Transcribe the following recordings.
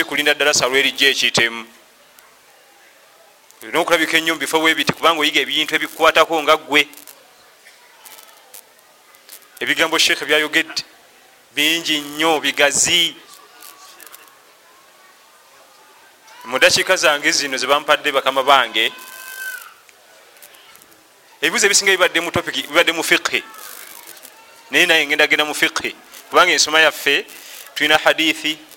si kulinda ddala salwerijja ekiyitemu. Olina okulabika ennyo mubifo bwebiti kubanga oyiga ebintu ebikukwatako nga ggwe. Ebigambo sheekhe byayogedde bingi nnyo bigazi. Mu dakiika zange zino zebampadde bakama bange ebibuzo ebisinga bibadde mu topic bibadde mu fiqhi naye naye ngenda genda mu fiqhi kubanga ensoma yaffe tulina hadithi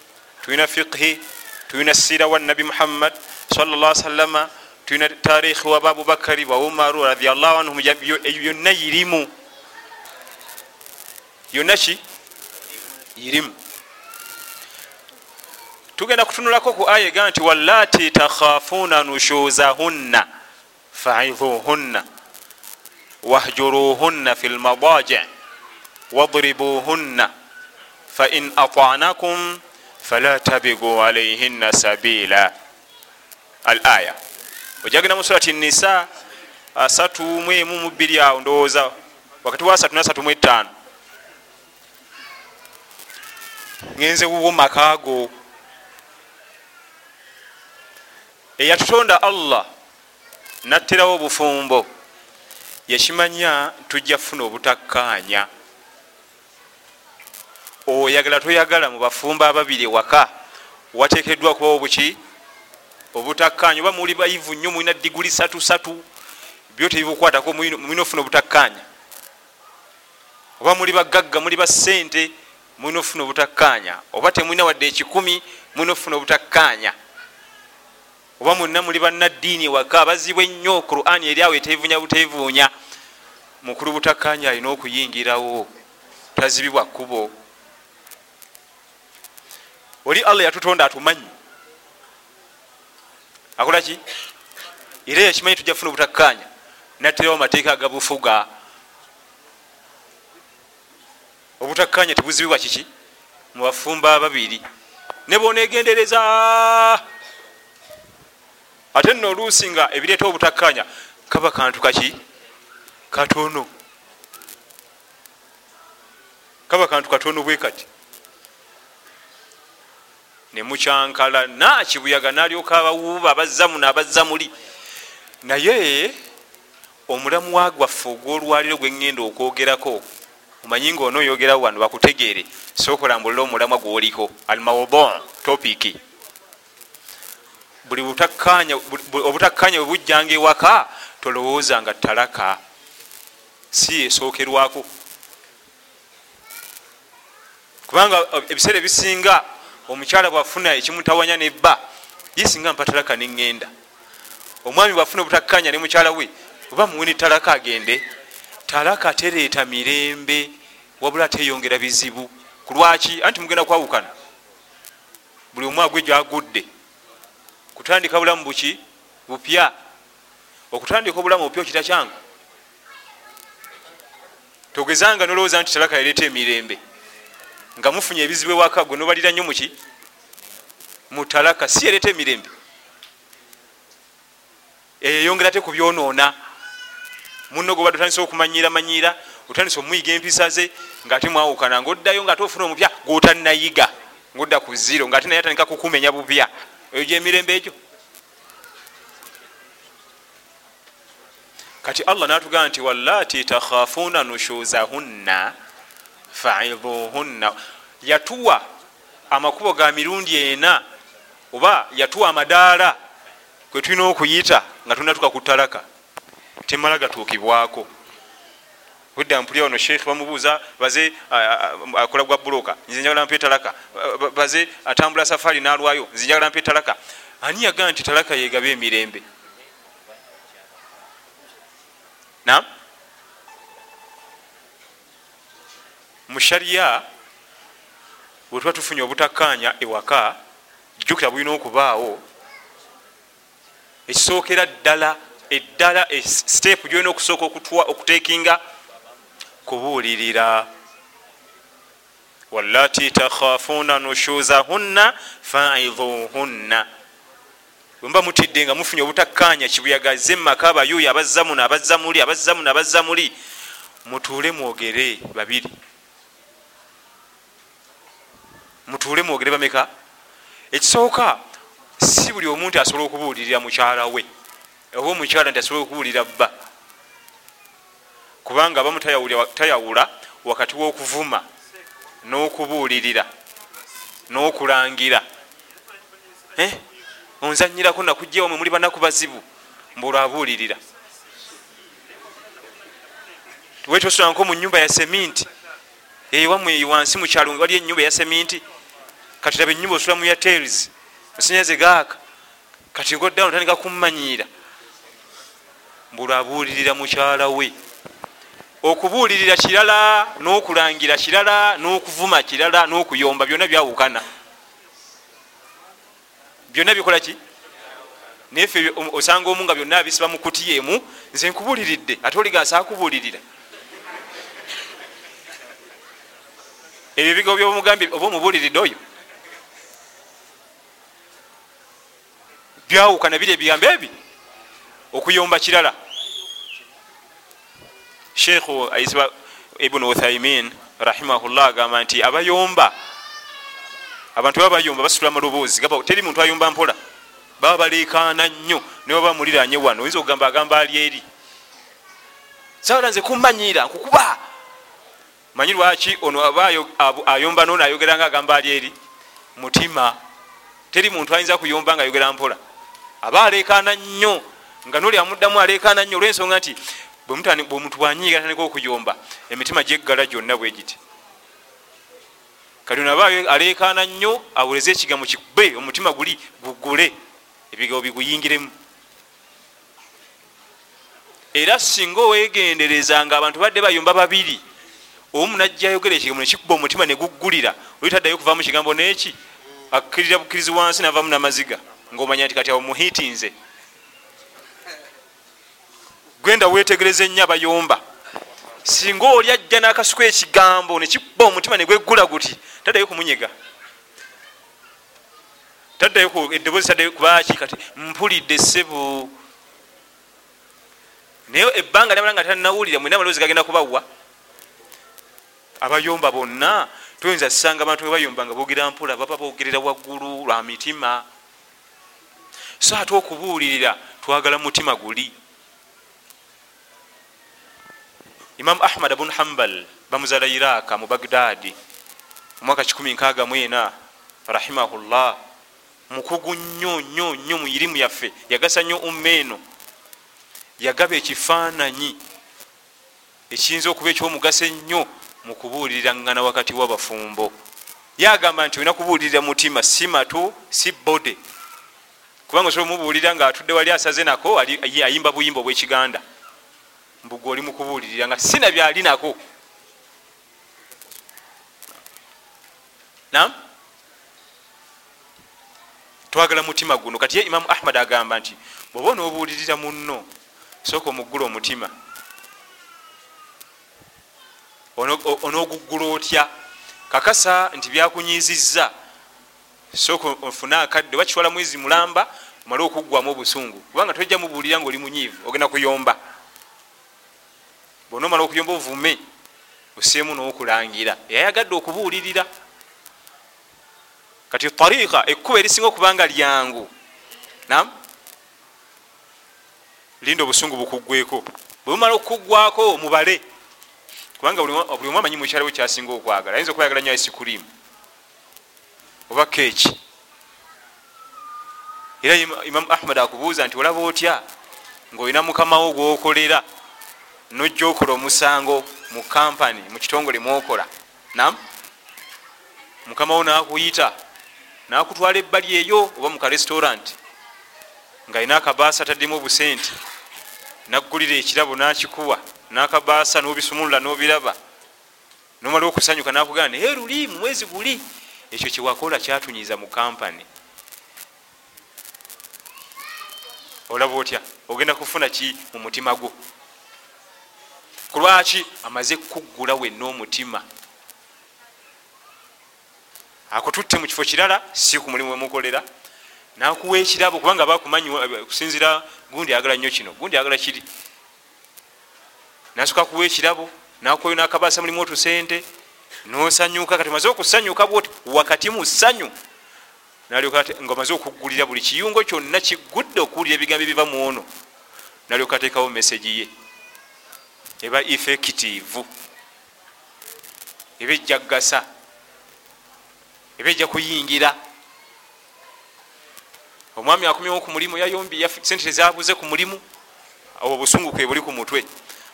tulina fiqhi tulina sira wa nabi muhammad salllah salama tulina tarikhi wa abubakari wa umaru radiallahu anhum ebyo byonna yirimu yonna ki yirimu. Tugenda kutunulako ku aya ega nti wallati takhafuna nushuzahunna faidhuhunna wahjuruhunna fi lmadaji wadribuhunna fain atanakum fala tabigu alaihinna sabila al aya ojagenda mu surati nisa asatu mwemu mubiri awo ndowooza wakati wa asatu nasatu mwetaano ngenze wuwo makaago eyatutonda allah natterawo obufumbo yakimanya tujja kufuna obutakkaanya oyagala toyagala mu bafumbo ababiri waka wateekeddwa kubawo buki? Obutakkaanya oba muli bayivu nnyo mulina diguli satu satu byo tebibukwatako mulina ofuna obutakkaanya. Oba muli bagagga muli basente mulina ofuna obutakkaanya. Oba temulina wadde ekikumi mulina ofuna obutakkaanya. Oba mwonna muli bannaddiini waka bazibwa ennyo qurani eri awo etevunya butevuunya mukulu butakkaanya alina okuyingirawo tazibibwa kkubo oli allah yatutonda atumanyi. Akola ki? Era yakimanyi tujja kufuna obutakkaanya natterawo mateeka agabufuga obutakkaanya tebuzibibwa kiki? Mu bafumba babiri. Ne bonegendereza ate nno oluusi nga ebireeta obutakkaanya kaba kantu kaki katono. Kaba kantu katono bwe kati nemukyankala nakibuyaga nalyoka abawuuba abazzamu nabazza muli. Naye omulamu wagwaffe ogwolwaliro gweŋŋenda okwogerako omanyi nga onooyogerawo wano bakutegeere. Sookolambulira omulamwa gwoliko. Almaudon topiki buli obutakkaanya bwe bujjanga ewaka tolowooza nga talaka si esookerwako kubanga ebiseera ebisinga omukyala bwafuna ekimutawanya nebba yesinga mpa talaka neŋŋenda omwami bwafuna obutakkaanya ne mukyala we oba muweni talaka agende talaka tereeta mirembe wabula teyongera bizibu. Kulwaki anti mugenda kwawukana. Buli omu agwe gyagudde kutandika bulamu buki? Bupya. Okutandika obulamu bupya okita kyangu? Togezanga nolowooza nti talaka yaleeta emirembe nga mufunye ebizibu ewaka gwe nobalira nnyo muki mutalaka si yaleeta emirembe. Eyeyongera te kubyonoona muno gwe badde otandisa okumanyira manyira otandisa omuyiga empisa ze ngaate mwawukana ngaoddayo ngaate ofuna omupya gotanayiga ngaodda ku ziro ngaate naye atandika kukumenya bupya eyo gyemirembe egyo. Kati allah natugamba nti wallati takhafuna nushuzahunna faidhuhunna. Yatuwa amakubo ga mirundi ena oba yatuwa amadaala kwe tulina okuyita nga tunatuka ku talaka temala gatuukibwako. Budda mpulya ono sheikh bamubuuza baze akola gwa buloka nze njagala mpa etalaka. Baze atambula safaari nalwayo nze njagala mpa etalaka. Ani yagaa nti talaka yegaba emirembe? Nam mushariya bwetuba tufunye obutakkaanya ewaka jjukira bulina okubaawo ekisookera ddala eddala siteepu gyolina okusooka okuteekinga kubuulirira. Wallati takhafuuna nushuzahunna faidhuhunna. Bwemba mutidde nga mufunye obutakkaanya kibuyagaze mumaka abayuuyo abazza muno abazza muli abazza muno abazza muli mutuule mwogere babiri mutuule mwogere bameka? Ekisooka si buli omuntu asobola okubuulirira mukyala we oba omukyala nti asobola okubuulira bba. Kubanga abamu tayawula wakati w'okuvuma n'okubuulirira n'okulangira. Eh? onzanyirako nakujjawamwe muli banaku bazibu mbaolwabuulirira wetyosolanko mu nyumba ya seminti ewamwe wansi mukyalo wali enyumba ya seminti kati laba enyumba osula mu yatels masanyaze gaaka. Kati ngoddawo notandika kummanyiira. Mbulwabuulirira mukyala we. Okubuulirira kirala n'okulangira kirala n'okuvuma kirala n'okuyomba byonna byawukana. Byonna bikola ki? Nayefe osanga omu nga byonna abisiba mu kutiya emu nze nkubuuliridde ate oligasa akubuulirira. Ebyo ebigabo byomugambye oba omubuuliridde oyo byawukana biri ebigambo ebi? Okuyomba kirala. Sheikhu aisba ibunu uthaimin rahimahullah agamba nti abayomba abantu baba bayomba basitula amaloboozi teri muntu ayomba mpola baba balekaana nnyo ne baba muliranye wano oyinza okugamba agamba ali eri? Sawala nze kumanyiira nkukuba. Manyi lwaki ono aba ayomba nono ayogera nga agamba ali eri? Mutima. Teri muntu ayinza kuyomba nga ayogera mpola aba alekaana nnyo nga noli amuddamu alekaana nnyo olwensonga nti bwemuntu bwanyiiga tandika okuyomba emitima gyeggala gyonna bwe giti. Kati ono aba alekaana nnyo awuleze ekigambo kikube omutima guli gugule ebigabo biguyingiremu. Era singa owegendereza nga abantu badde bayomba babiri omu najja ayogera ekigambo nekikuba omutima neguggulira olitaddayo okuvamu kigambo neki? Akkirira bukkirizi wansi navamu namaziga ngaomanya nti kati awo muhiitinze gwenda wetegereze nnyo abayomba singa oli ajja nakasuku ekigambo nekikuba omutima negweggula guti taddayo kumunyega. Taddayo eddoboozi taddayo kubaki kati mpulidde ssebu naye ebbanga lyamala nga tanawulira mwena amaloozi gagenda kubawa abayomba bonna toyinza sanga abantu webayomba nga boogera mpola baba boogerera waggulu lwa mitima so ate okubuulirira twagala mutima guli. Imamu ahmad bun hambal bamuzala iraka mu bagdadi omwaka 164 rahimahullah mukugu nnyo nnyo nnyo mu irimu yaffe yagasa nnyo ummeeno yagaba ekifaananyi ekiyinza okuba ekyomugaso ennyo mu kubuuliriraŋŋana wakati w'abafumbo. Yagamba nti olina kubuulirira mutima si matu si bode kubanga osobola omubuulira nga atudde wali asaze nako ayimba buyimba obwekiganda. Mbugwe oli mukubuulirira nga sina byali nako. Nam twagala mutima guno. Kati ye imamu ahmad agamba nti bweoba onoobuulirira munno sooka omuggula omutima. Onooguggula otya? Kakasa nti byakunyiizizza sooka ofune akadde bakitwala mwezi mulamba omale okuggwamu obusungu. Kubanga tojja mubuulira nga oli munyiivu ogenda kuyomba. Bona omala okuyomba ovume oseemu n'okulangira. Eyayagadde okubuulirira. Kati tariika ekkuba erisinga okubanga lyangu. Nam linda obusungu bukuggweko bwebumala okukuggwako mubale. Kubanga buli omu amanyi mukyalo we kyasinga okwagala. Ayinza okuba yagala nyo isikurimu oba keeki? Era imamu ahmad akubuuza nti olaba otya ngaolina mukamawo gwokolera nojja okola omusango mu kampany mu kitongole mwokola? Nam mukamawo nakuyita nakutwala ebbali eyo oba mu karestaurant nga alina akabaasa ataddemu obusente naggulira ekirabo nakikuwa nakabaasa nobisumulula nobiraba nomala okusanyuka nakugamba naye luli mumwezi guli ekyo kyewakola kyatunyiza mu kampany olaba otya? Ogenda kufuna ki mu mutima gwo? Kulwaki amaze kuggula wenna omutima? Akututte mu kifo kirala si ku mulimu wemukolera nakuwa ekirabo kubanga bakumanyi kusinzira gundi ayagala nnyo kino. Gundi ayagala kiri? Nasuka kuwa ekirabo nakuwayo nakabasa mulimu otusente nosanyuka kati maze okusanyuka bwoti wakati mu ssanyu. Nalyoka nga omaze okuggulira buli kiyungo kyonna kigudde okuwulira ebigambo ebiva mu ono. Nalyoka ateekawo mesagi ye. Eba effective. Eba ejja kgasa eba ejja kuyingira. Omwami akomyewo ku mulimu yayombi sente tezabuze ku mulimu. Obwo obusungu kwe buli ku mutwe.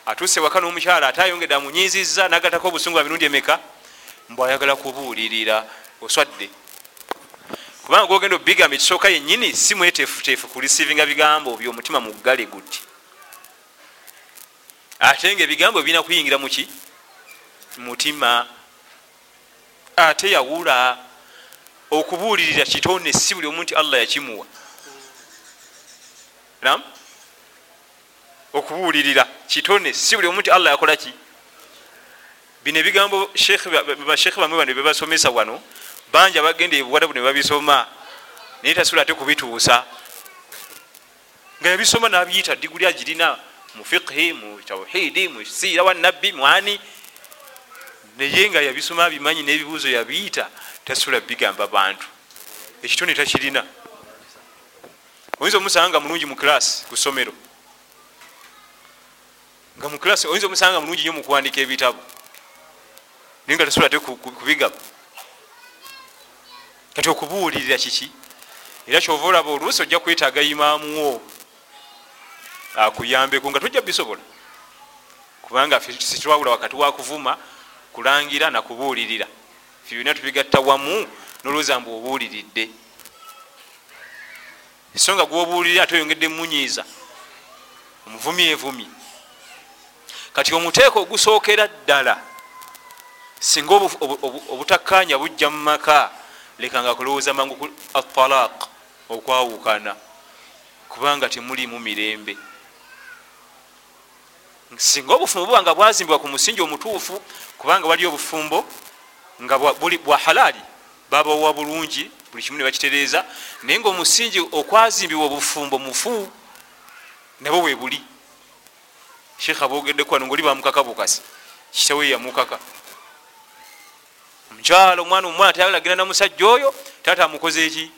Atuuse waka n'omukyala ate ayongedde amunyiziza nagatako obusungu bwa mirundi emeka mbw ayagala kubuulirira oswadde. Kubanga gogenda obigamba ekisooka yennyini si mweteefuteefu ku risivinga bigambo byomutima muggale guti ate nga ebigambo birina kuyingira muki mutima. Ate yawula okubuulirira kitone si buli omu nti allah yakimuwa. Okubuulirira kitone si buli omu nti allah yakola ki bino ebigambo bashekhe bamwe bano bebasomesa wano bangi abagenda ebuwadabu ne babisoma naye tasula ate kubituusa. Nga yabisoma nabiyita diguli agirina mu fiqhi mu tauhidi mu siira wa nabbi mwani naye nga yabisoma bimanyi n'ebibuuzo yabiyita tasula bigamba bantu. Ekitone takirina. Oyinza omusanga mulungi mu kilasi ku ssomero? Nga mu kilasi oyinza omusanga mulungi nyo mu kuwandika ebitabo naye nga tasula te kubigaba kati okubuulirira kiki? Era kyova olaba oluusi ojja kwetaaga imaamuwo akuyambeku nga tojja bisobola kubanga situwawula wakati wakuvuma kulangira nakubuulirira fe byonna tubigatta wamu nolowooza mbu obuuliridde. So nga gwobuulirira ate oyongedde munyiiza omuvumi evumi kati omuteeko ogusookera ddala singa obutakkanya bujja mu maka lekanga kulowooza mangu ku atalaq okwawukana kubanga temulimu mirembe. Singa obufumbo buba nga bwazimbibwa ku musingi omutuufu kubanga waliyo obufumbo nga bwa halaali babawa bulungi buli kimu nebakitereeza naye nga omusingi okwazimbibwa obufumbo mufu nabo bwe buli. Sheekha bogeddeku wano ngaoli bamukaka bukasi kitawe yamukaka omukyalo omwana omwana tayalagira na musajja oyo taata amukoze eki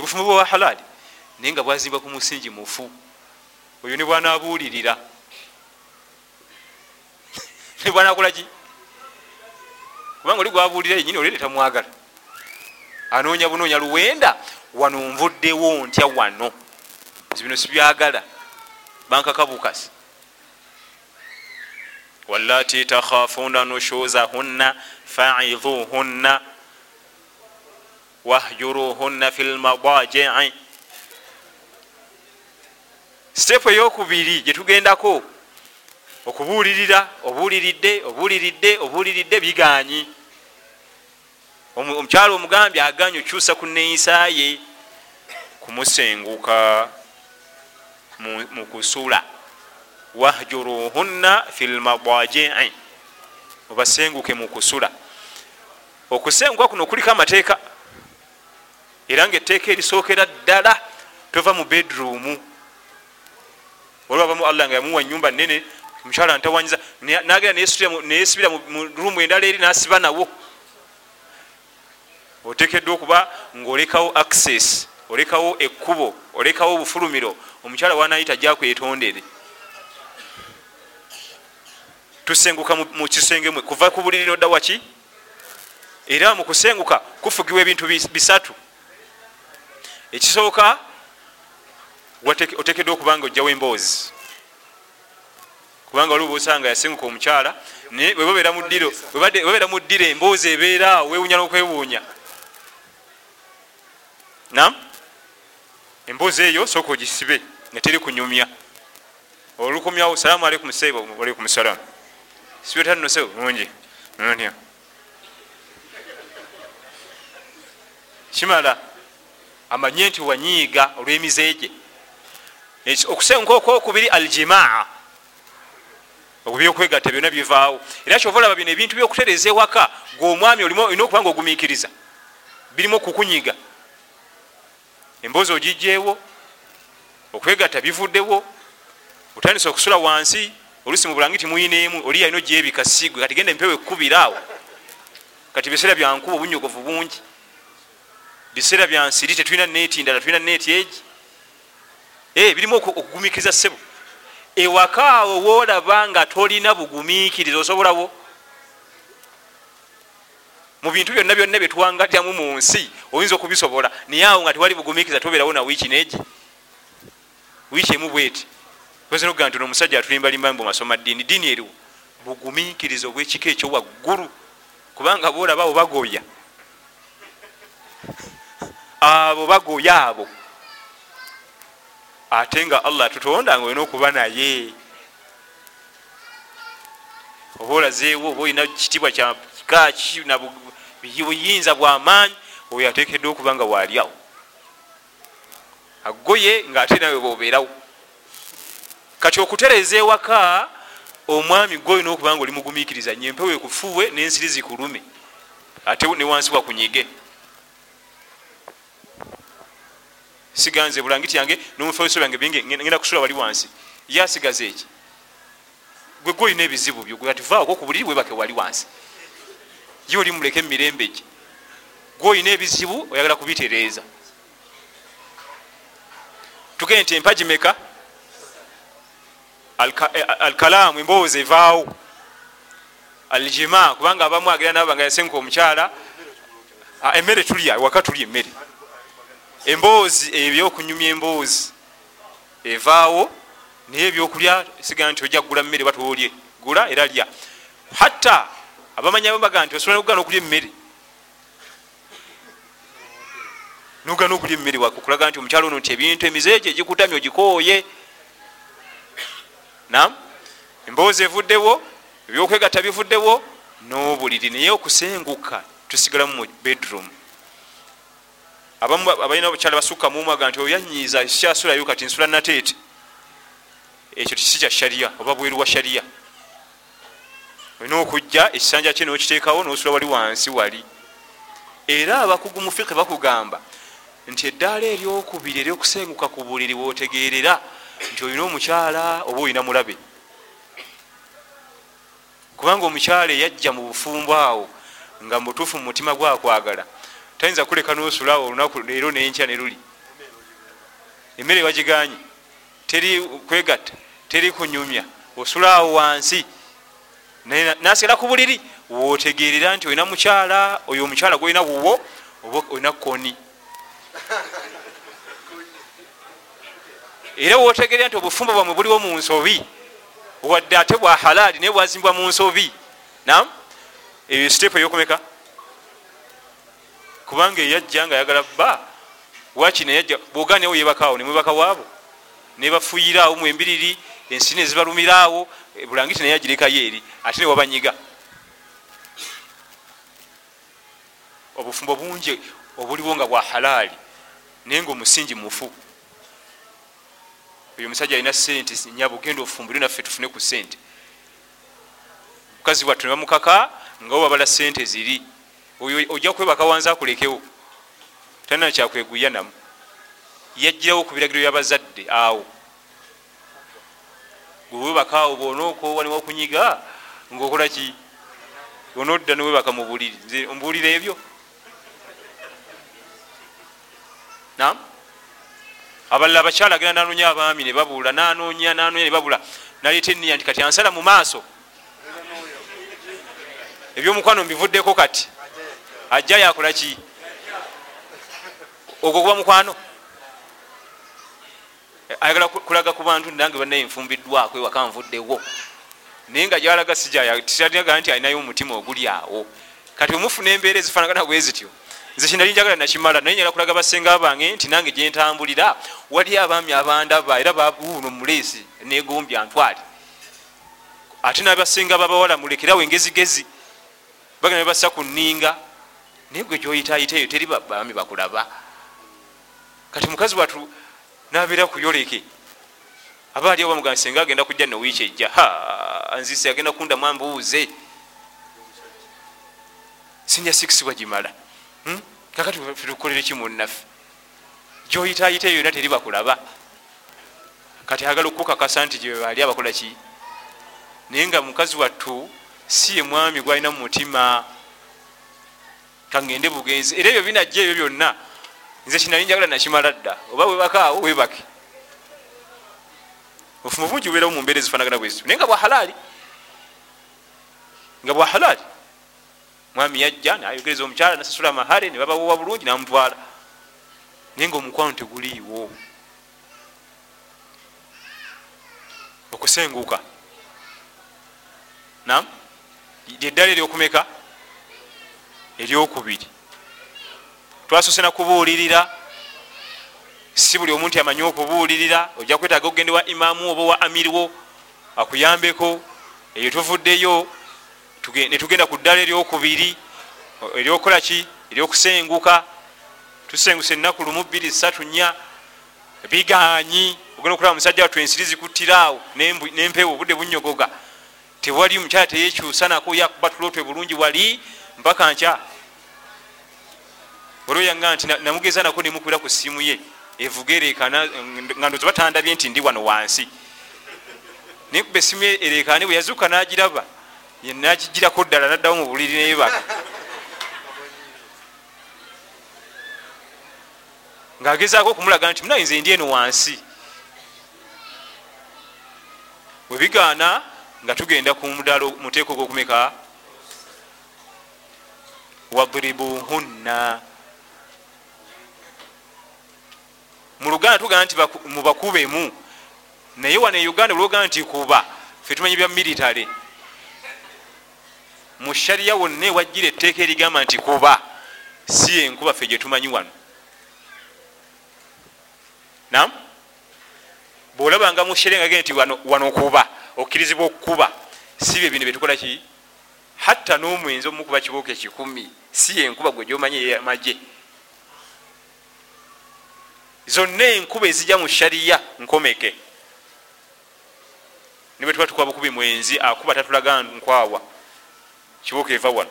bufumbo bwa halaali naye nga bwazimbwa ku musingi mufu. Oyo ne bwanabuulirira. Ne bwanakolaki kubanga oli gwabuulira yenyini olire tamwagala. Anoonya bunoonya luwenda wano nvuddewo ntya wano? Bino sibyagala. Bankakabukasi walati takhafuna nushuzahunna faidhuhunna wahjuruhunna fi lmadajii sitepu eyokubiri gyetugendako okubuulirira obuuliridde obuuliridde obuuliridde biganyi omukyalo omugambye aganye okyusa ku neeyisaye kumusenguka mu kusula wahjuruhunna fi lmadajii obasenguke mu kusula. Okusenguka kuno kuliko amateeka era nga etteeka erisookera ddala tova mu bedroomu olwabamu allah nga yamuwa nyumba nene omukyala ntawanyiza nagenda neyesibira mu rumu endala eri nasiba nawo. Otekeddwa okuba ngaolekawo access olekawo ekkubo olekawo obufulumiro omukyala wanayita jakwetondere tusenguka mu kisenge mwe. Kuva ku buliri nodda waki? Era mu kusenguka kufugibwa ebintu bisatu. Ekisooka otekeddwa okubanga ojjawo emboozi. Kubanga waliwo bosanga yasenguka omukyala naye webabeera mu ddiro emboozi ebeeraawo wewunya n'okwewuunya. Nam emboozi eyo sooka ogisibe nga teri kunyumya. Olukomyawo salaamu aleikum saiba aleikum salaamu sibetannoseo nungi ntya kimala amanye nti wanyiiga olw'emizeegye okusenguka okwokubiri aljimaa obyokwegatta byonna bivaawo era kyova olaba bino ebintu byokutereza ewaka gweomwami olina okuba nga ogumiikiriza birimu okukunyiga. Emboozi ogijjeewo okwegatta bivuddewo otandisa okusula wansi olusi mu bulangi timuyinaemu oli yalina ogyebika sigwe kati genda empewo ekkubiraawo kati biseera byankuba obunyogovu bungi. Biseera byansiri tetulina neeti ndala tulina neeti egi. Eh, birimu oku- okugumikiriza ssebo. Ewaka awo woolaba nga tolina bugumiikiriza osobolawo mu bintu byonna byonna byetuwangatiramu mu nsi oyinza okubisobola. Naye awo nga tewali bugumiikiriza tobeerawo na wiiki neegi wiiki emu bweti oyinza nokugaa nti omusajja atulimbalimba mbu masoma ddiini ddiini eriwo. Bugumiikiriza obwekika ekyo waggulu kubanga boolaba abo bagoya. Abo bagoya abo. Ate nga allah tutonda nga olina okuba naye. Oba olazeewo oba olina kitibwa kyakiki buyinza bwamaanyi oyo ateekeddwa okuba nga waliawo agoye ngaate nawe bobeerawo kati okutereza ewaka omwami gwe olina okuba nga oli mugumiikiriza nye empewo ekufuwe n'ensiri zikulume ate ne wansi wakunyige siganze bulangiti yange nomufeso byange bingi ngenda kusula wali wansi. Yasigaza eki? Gwe gwe olina ebizibu byo ati vaako ku buliri webake wali wansi. Ye oli muleke emirembe gye. Gwe olina ebizibu oyagala kubitereeza. Tugende nti empagi meka alkalaamu emboozi evaawo aljima kubanga abamu agenda naba nga yasenka omukyala. Emmere tulya waka tulya emmere. Emboozi ebyokunyumya emboozi evaawo naye ebyokulya sigana nti ojja kugula mmere batwolye gula era lya. Hatta abamanya baga nti osobola nokugana okulya emmere. Nogana okulya emmere wakukulaga nti omukyalo ono nti ebintu emizeegyo egikutamya ogikooye nam emboozi evuddewo ebyokwegatta bivuddewo n'obuliri naye okusenguka tusigalamu mu bedroom. Abamu abalina obukyala basukka mumwaga nti oyanyiiza sikyasulayo kati nsula nateete ekyo tikisi kya shariya oba bweru wa shariya olina okujja ekisanja kye nokiteekawo nosula wali wansi wali. Era abakugu mu fiqi bakugamba nti eddaala eryokubiri eryokusenguka ku buliri wotegeerera nti olina omukyala oba olina mulabe? Kubanga omukyala eyajja mu bufumbo awo nga mutuufu mu mutima gwakwagala tayinza kuleka nosulawo olunaku leero nenkya ne luli. Emmere wagiganye teri kwegatta teri kunyumya osulaawo wansi. Naye nasigala ku buliri wotegerera nti olina mukyala oyo omukyala gwolina wuwo oba olina koni era wotegerera nti obufumbo bwamwe buliwo mu nsobi. Wadde ate bwa halaali naye bwazimbwa mu nsobi. Nam eyo sitepu eyokumeka. Kubanga eyajja nga ayagala bba waki neyajja bwogaa newo yebakaawo nemwebaka waabo nebafuyiraawo mwembiriri ensi nezibalumiraawo bulangiti naye agirekayo eri ate newabanyiga obufumbo bungi obuliwo nga bwa halaali naye nga omusingi mufu oyo omusajja alina sente nyabo genda ofumbire naffe tufune ku sente mukazi wattu nebamukaka nga wabala sente ziri. Oyo ojja kwebaka wansi akulekewo. Talina kyakweguya namu. Yajjirawo ku biragiro byabazadde awo. Gwewebakaawo bonaokoowa newakunyiga ngaokola ki? Onodda newebaka mu buliri. Nze mbuulira ebyo? Nam abalala abakyala agenda nanoonya abaami nebabula nanoonya nanoonya nebabula naleeta eniya nti kati ansala mu maaso. Ebyomukwano mbivuddeko kati ajja yakola ki? Ogwo kuba mukwano? Ayagala kulaga ku bantu nange banaye nfumbiddwako ewaka nvuddewo. Naye nga gyalaga sijaga nti alinayo omutima oguli awo. Kati omufuna embeera ezifanagana bwe zityo nze kinali njagala nakimala naye nyala kulaga basenga bange nti nange gyentambulira wali abaami abandaba era babuuno muleesi negombya ntwali. Ate nabasenga babawala mulekerawo engezigezi bagenda basa ku nninga naye gwe gyoyitayita eyo teri babaami bakulaba. Kati mukazi watu nabeera kuyoleke aba ali bamugaa senga agenda kujja nowiiki ejja nzise agenda kundamu ambuuze sinja wagimala Hmm? Kakati tukolere ki munnaffe? Gyoyitayita eyo yona teri bakulaba. Kati agala okukakasa nti gyebali abakola ki? Naye nga mukazi wattu si ye mwami gwalina mu mutima. Kangende bugenzi. Era ebyo binajja ebyo byonna nze kinali njagala nakimala dda. Oba webakaawo webake ofumu bungi bubeerawo mu mbeera ezifanagana bwezi naye nga bwa halaali. Nga bwa halaali mwami yajja nayogereza omukyala nasasula mahale ne babawowa bulungi namutwala. Naye nga omukwano teguliiwo. Okusenguka. Nam lyeddala eryokumeka? Eryokubiri. Twasose nakubuulirira. Si buli omuntu amanyi okubuulirira ojja kwetaaga okugende wa imaamu oba wa amirwo akuyambeko. Eyo tuvuddeyo netugenda ku ddala eryokubiri eryokukola ki? Eryokusenguka. Tusenguse ennaku lumu bbiri satu nya biganyi ogenda okulaba musajja watu ensiri zikuttiraawo nempewo obudde bunyogoga. Tewali mukyala teyekyusa nako yakubatulotwe bulungi wali mpaka nkya. Olwoyanga nti namugeza nako nemukubira ku ssimu ye evuga erekana nga ndoza batandabye nti ndi wano wansi. Nekuba essimu erekane bwe yazuuka nagiraba nakigirako ddala naddawo mu buliri neyebaka ngaagezaako okumulaga nti munayinza endi eno wansi. Bwebigaana nga tugenda ku mudala muteeko gokumeka wadribuhunna. Mu luganda tugamba nti mubakubemu naye wana e uganda olwogamba nti kuba fe tumanyi bya military mu shariya wonna ewajjira etteeka erigamba nti kuba si enkuba fe gyetumanyi wano. Nam bwolabanga mu shariya ngagee nti wano kuba okkirizibwa okukuba si bye bino byetukola ki? Hatta n'omwenzi omukuba kibuuka ekikumi si enkuba gwe gyomanyi eyamagye zonna enkuba ezijja mu shariya nkomeke. Nibwe tuba tukuba bukubi mwenzi akuba tatulaga nkwawa kibuuka eva wano.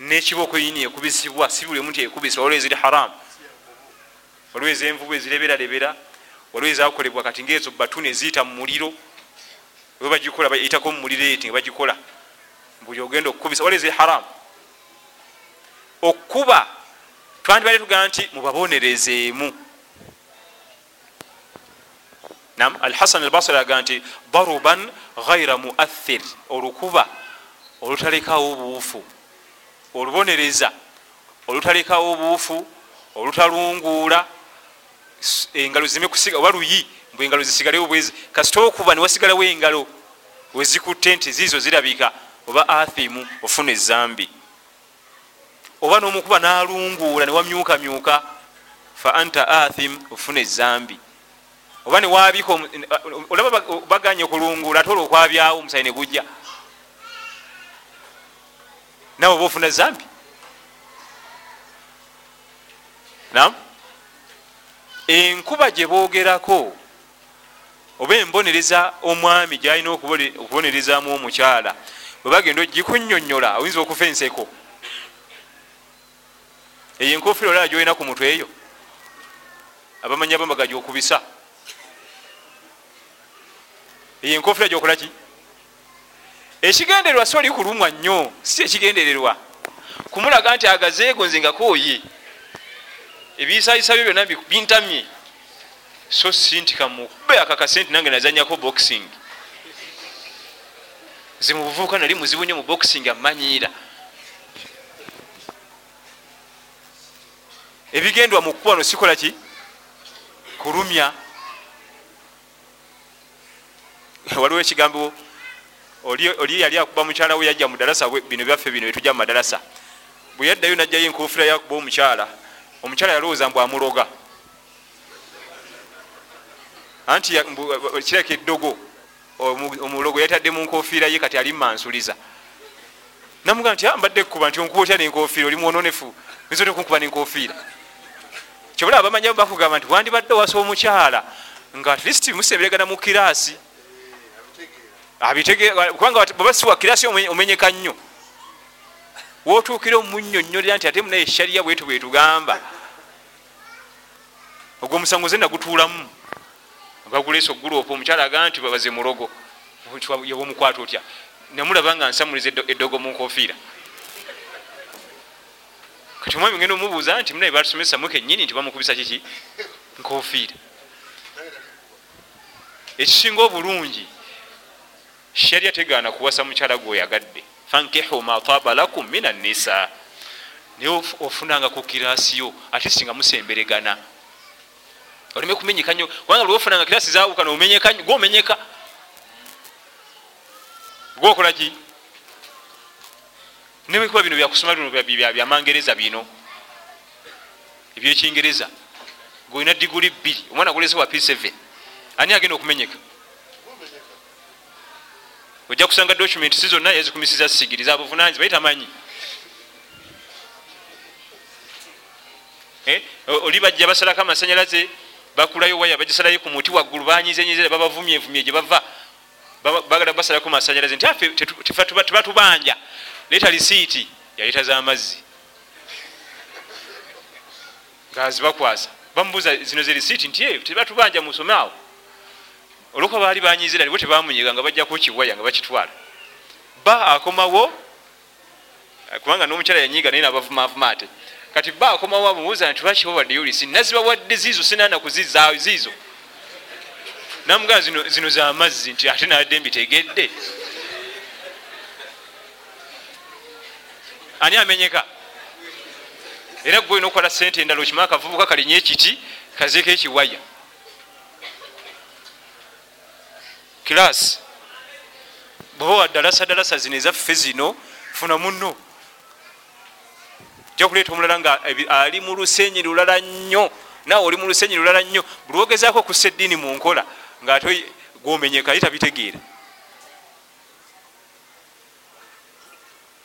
Nekibuuko yini ekubisibwa? Si buli omuntu ekubisa olwo eziri haramu olwo ezenvubu ezireberalebera olwo ezakolebwa kati ngaezo batuni eziyita mu muliro. We bagikola bayitako mu muliro eti nga bagikola. Buli ogenda okukubisa. Olwo eziri haramu okuba twandibale tugamba nti mubabonerezeemu. Nam alhasan albasri agamba nti daruban ghaira muathir olukuba olutalekawo obuufu olubonereza olutalekawo obuufu olutalunguula engalo zime kusiga oba luyi mbw engalo zisigalewo bwezi kasita okuba newasigalawo engalo wezikutte nti ziizo zirabika oba athimu ofuna ezambi. Oba nomukuba nalunguula newamyukamyuka fa anta athim ofuna ezambi. Oba newabika olaba baganye okulunguula ate olwo okwabyawo omusayi negujja nawe oba ofuna zambi nam enkuba gyebogerako oba embonereza omwami gyalina okubonerezamu omukyala webagenda ogikunyonyola oyinza okufa enseko. Eyo enkofiira olala gyolina ku mutwe eyo abamanyi abamaga gyokubisa. Eyo enkofiira gyokolaki ekigendererwa si oli kulumwa nnyo si ekigendererwa. Kumulaga nti agazeegonze nga kooye ebiyisayisa byo byonna bintamye. So si nti kamukube akakase nti nange nazanyako boxing. Ze mu buvubuka nali muzibu nnyo mu boxing amanyiira. Ebigendwa mu kuba no sikola ki? Kulumya. Waliwo ekigambo oli yali akuba mukyala we yajja mudalasa bino byaffe bino byetujja mu madalasa bwe yaddayo najjayo enkofira yakuba omukyala omukyala yalowooza mbu amuloga. Anti kireka eddogo omulogo yatadde mu nkofiira ye kati ali mumansuliza namuga nti mbadde kuba nti onkuba otya nenkofiira oli mwononefu nza tekunkuba nenkofiira kyobula abamanya bakugamba nti wandibadde owasa omukyala nga atleast musemberegana mu kiraasi kubanga baba siwa kirasi omenyeka nnyo. Wotuukire omunyonyolera nti ate munaye eshariya bwetu bwetugamba ogwo omusango ze nagutuulamu. Bagulesa ogulopa omukyala agamba nti babaze mulogo yoba omukwata otya? Namulaba nga nsamuliza eddogo mu nkofiira kati omwami ngenda omubuuza nti munaye batusomesa mu kenyini nti bamukubisa kiki? Nkofiira ekisinga obulungi sharya tegaana kuwasa mukyala gweoyagadde fankihu mataba lakum min annisa naye ofunanga ku kirasiyo ate singa musemberegana. Oleme kumenyeka nyo kubanga lwofunanga kirasi zawuka nomenyeka gwomenyeka. Gwokolaki nebekuba bino byakusoma bino byamangereza bino. Ebyekingereza ngaolina diguli bbiri omwana golese wa p7 ani agenda okumenyeka ojja kusanga document si zonna yazikumisiza sigiri zabuvunanyiza baye tamanyi. Eh, oli bajja basalako amasanyalaze bakulayo waya bagisalayo ku muti waggulu banyizenyizere babavumyevumye gye bava. Bagala basalako masanyalaze nti afe tebatubanja leeta lisiiti yaleeta zamazzi ngazibakwasa bamubuuza zino ze lisiiti nti eyo tebatubanja musome awo olwokuba baali banyizira libo tebamunyiga nga bajjaku kiwaya nga bakitwala. Ba akomawo kubanga nomukyala yanyiga naye nabavumavuma ate. Kati ba akomawo amubuuza nti lwakibawaddeyo lisi nazibawadde ziizo? Sinana kuzizaayo ziizo? Namugaa zino, zino zamazzi nti ate nadde mbitegedde. Ani amenyeka? Era gwe olina okukola sente endala okima akavubuka kalinye ekiti kazeeko ekiwaya kirasi bweba wadalasa dalasa zino ezaffe zino funa muno ja kuleeta omulala nga ali mu lusenyi lulala nnyo naawe oli mu lusenyi lulala nnyo buli wogezaako okussa eddiini mu nkola ngaate gwomenyeka ye tabitegeera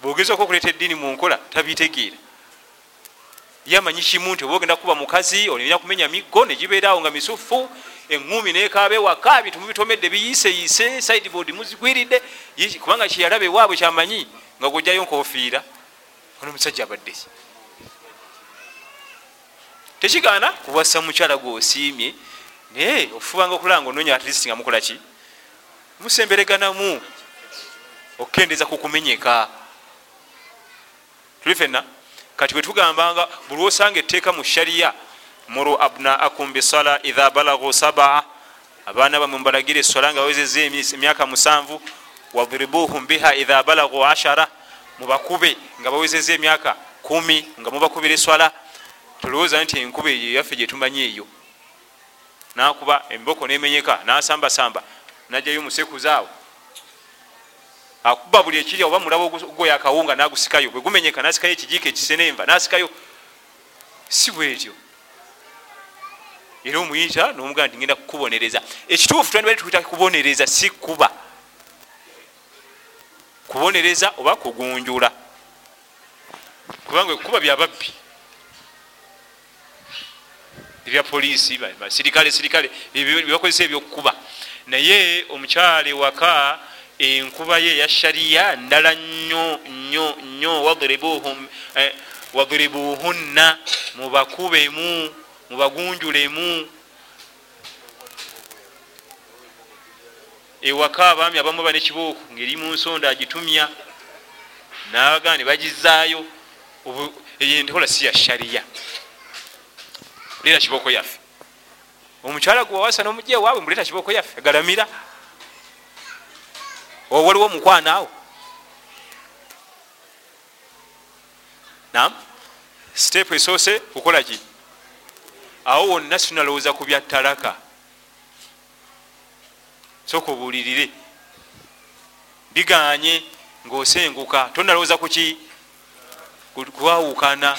bwogezaako okuleeta eddiini mu nkola tabitegeera. Ye amanyi kimu nti oba ogenda kuba mukazi olina kumenya miggo negibeeraawo nga misufu eŋumi nekaabe waka bintu mubitomedde biyiseyise sideboard muzigwiridde kubanga kyeyalaba ewaabwe kyamanyi nga gojjayo nkofiira. Ono omusajja abadde tekigaana? Kuwasa mukyala gwosiimye. Naye ofubanga okulanga ononya atlist nga mukolaki musembereganamu. Okukendeza kukumenyeka tuli fenna kati bwetugambanga buli osanga etteeka mu shariya muru abnaakum bisala idha balagu sabaa abaana bamwe mubalagira esola nga bawezeza emyaka musanvu wadribuhum biha idha balagu ashara. Mubakube nga bawezeza emyaka kumi nga mubakubira eswala. Tolowooza nti enkuba eyo yaffe gyetumanyi eyo. Nakuba emboko nemenyeka nasambasamba najayo musekuzaawo akuba buli ekirya oba mulaba ogoyo akawunga nagusikayo bwegumenyeka nasikayo ekijiika ekisenenva nasikayo. Si bwetyo era omuyita nomugaa nti ngenda kukubonereza. Ekituufu twandibali tukwita kubonereza si kuba. Kubonereza oba kugunjula. Kubanga ekuba byababbi ebya poliisi basirikale sirikale byebakozesa ebyokukuba. Naye omukyala ewaka enkuba ye eya shariya ndala nnyo nnyo nnyo. Wadribuhunna eh, mubakubemu mubagunjulemu. Ewaka abaami abamu ba nekibooko ngaeri mu nsonda agitumya nabagaa ne bagizaayo enkola si ya shariya leera kibooko yaffe. Omukyala gwe wawasa nomujja ewaabwe muleeta kibooko yaffe galamira. Waliwo omukwanaawo nam sitepu esoose kukolaki awo wonna sinalowooza ku byattalaka soka obuulirire biganye ngaosenguka tonalowooza kuki kwawukana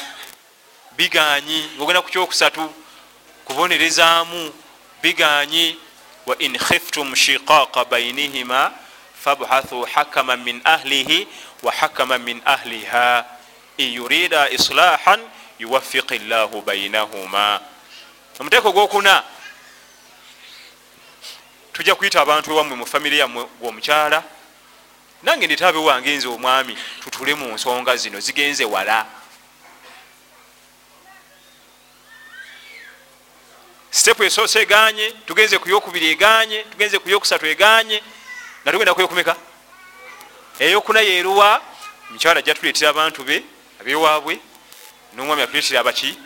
biganyi ngaogenda ku kyokusatu kubonerezaamu biganyi wa in khiftum shiqaqa bainihima fabhathu hakama min ahlihi wa hakama min ahliha. In yurida islahan yuwafiqi llahu bainahuma omuteeko ogwokuna tujja kuyita abantu ewammwe mu famire yammwe gwomukyala nange ndetaabe wange nze omwami tutule mu nsonga zino zigenze wala. Sitepu esoose eganye tugenze ku yokubiri eganye tugenze ku yokusatu eganye nga tugenda kuyokumeka eyokuna yeeruwa mukyala ajja tuleetera abantu be abewaabwe nomwami atuletera abaki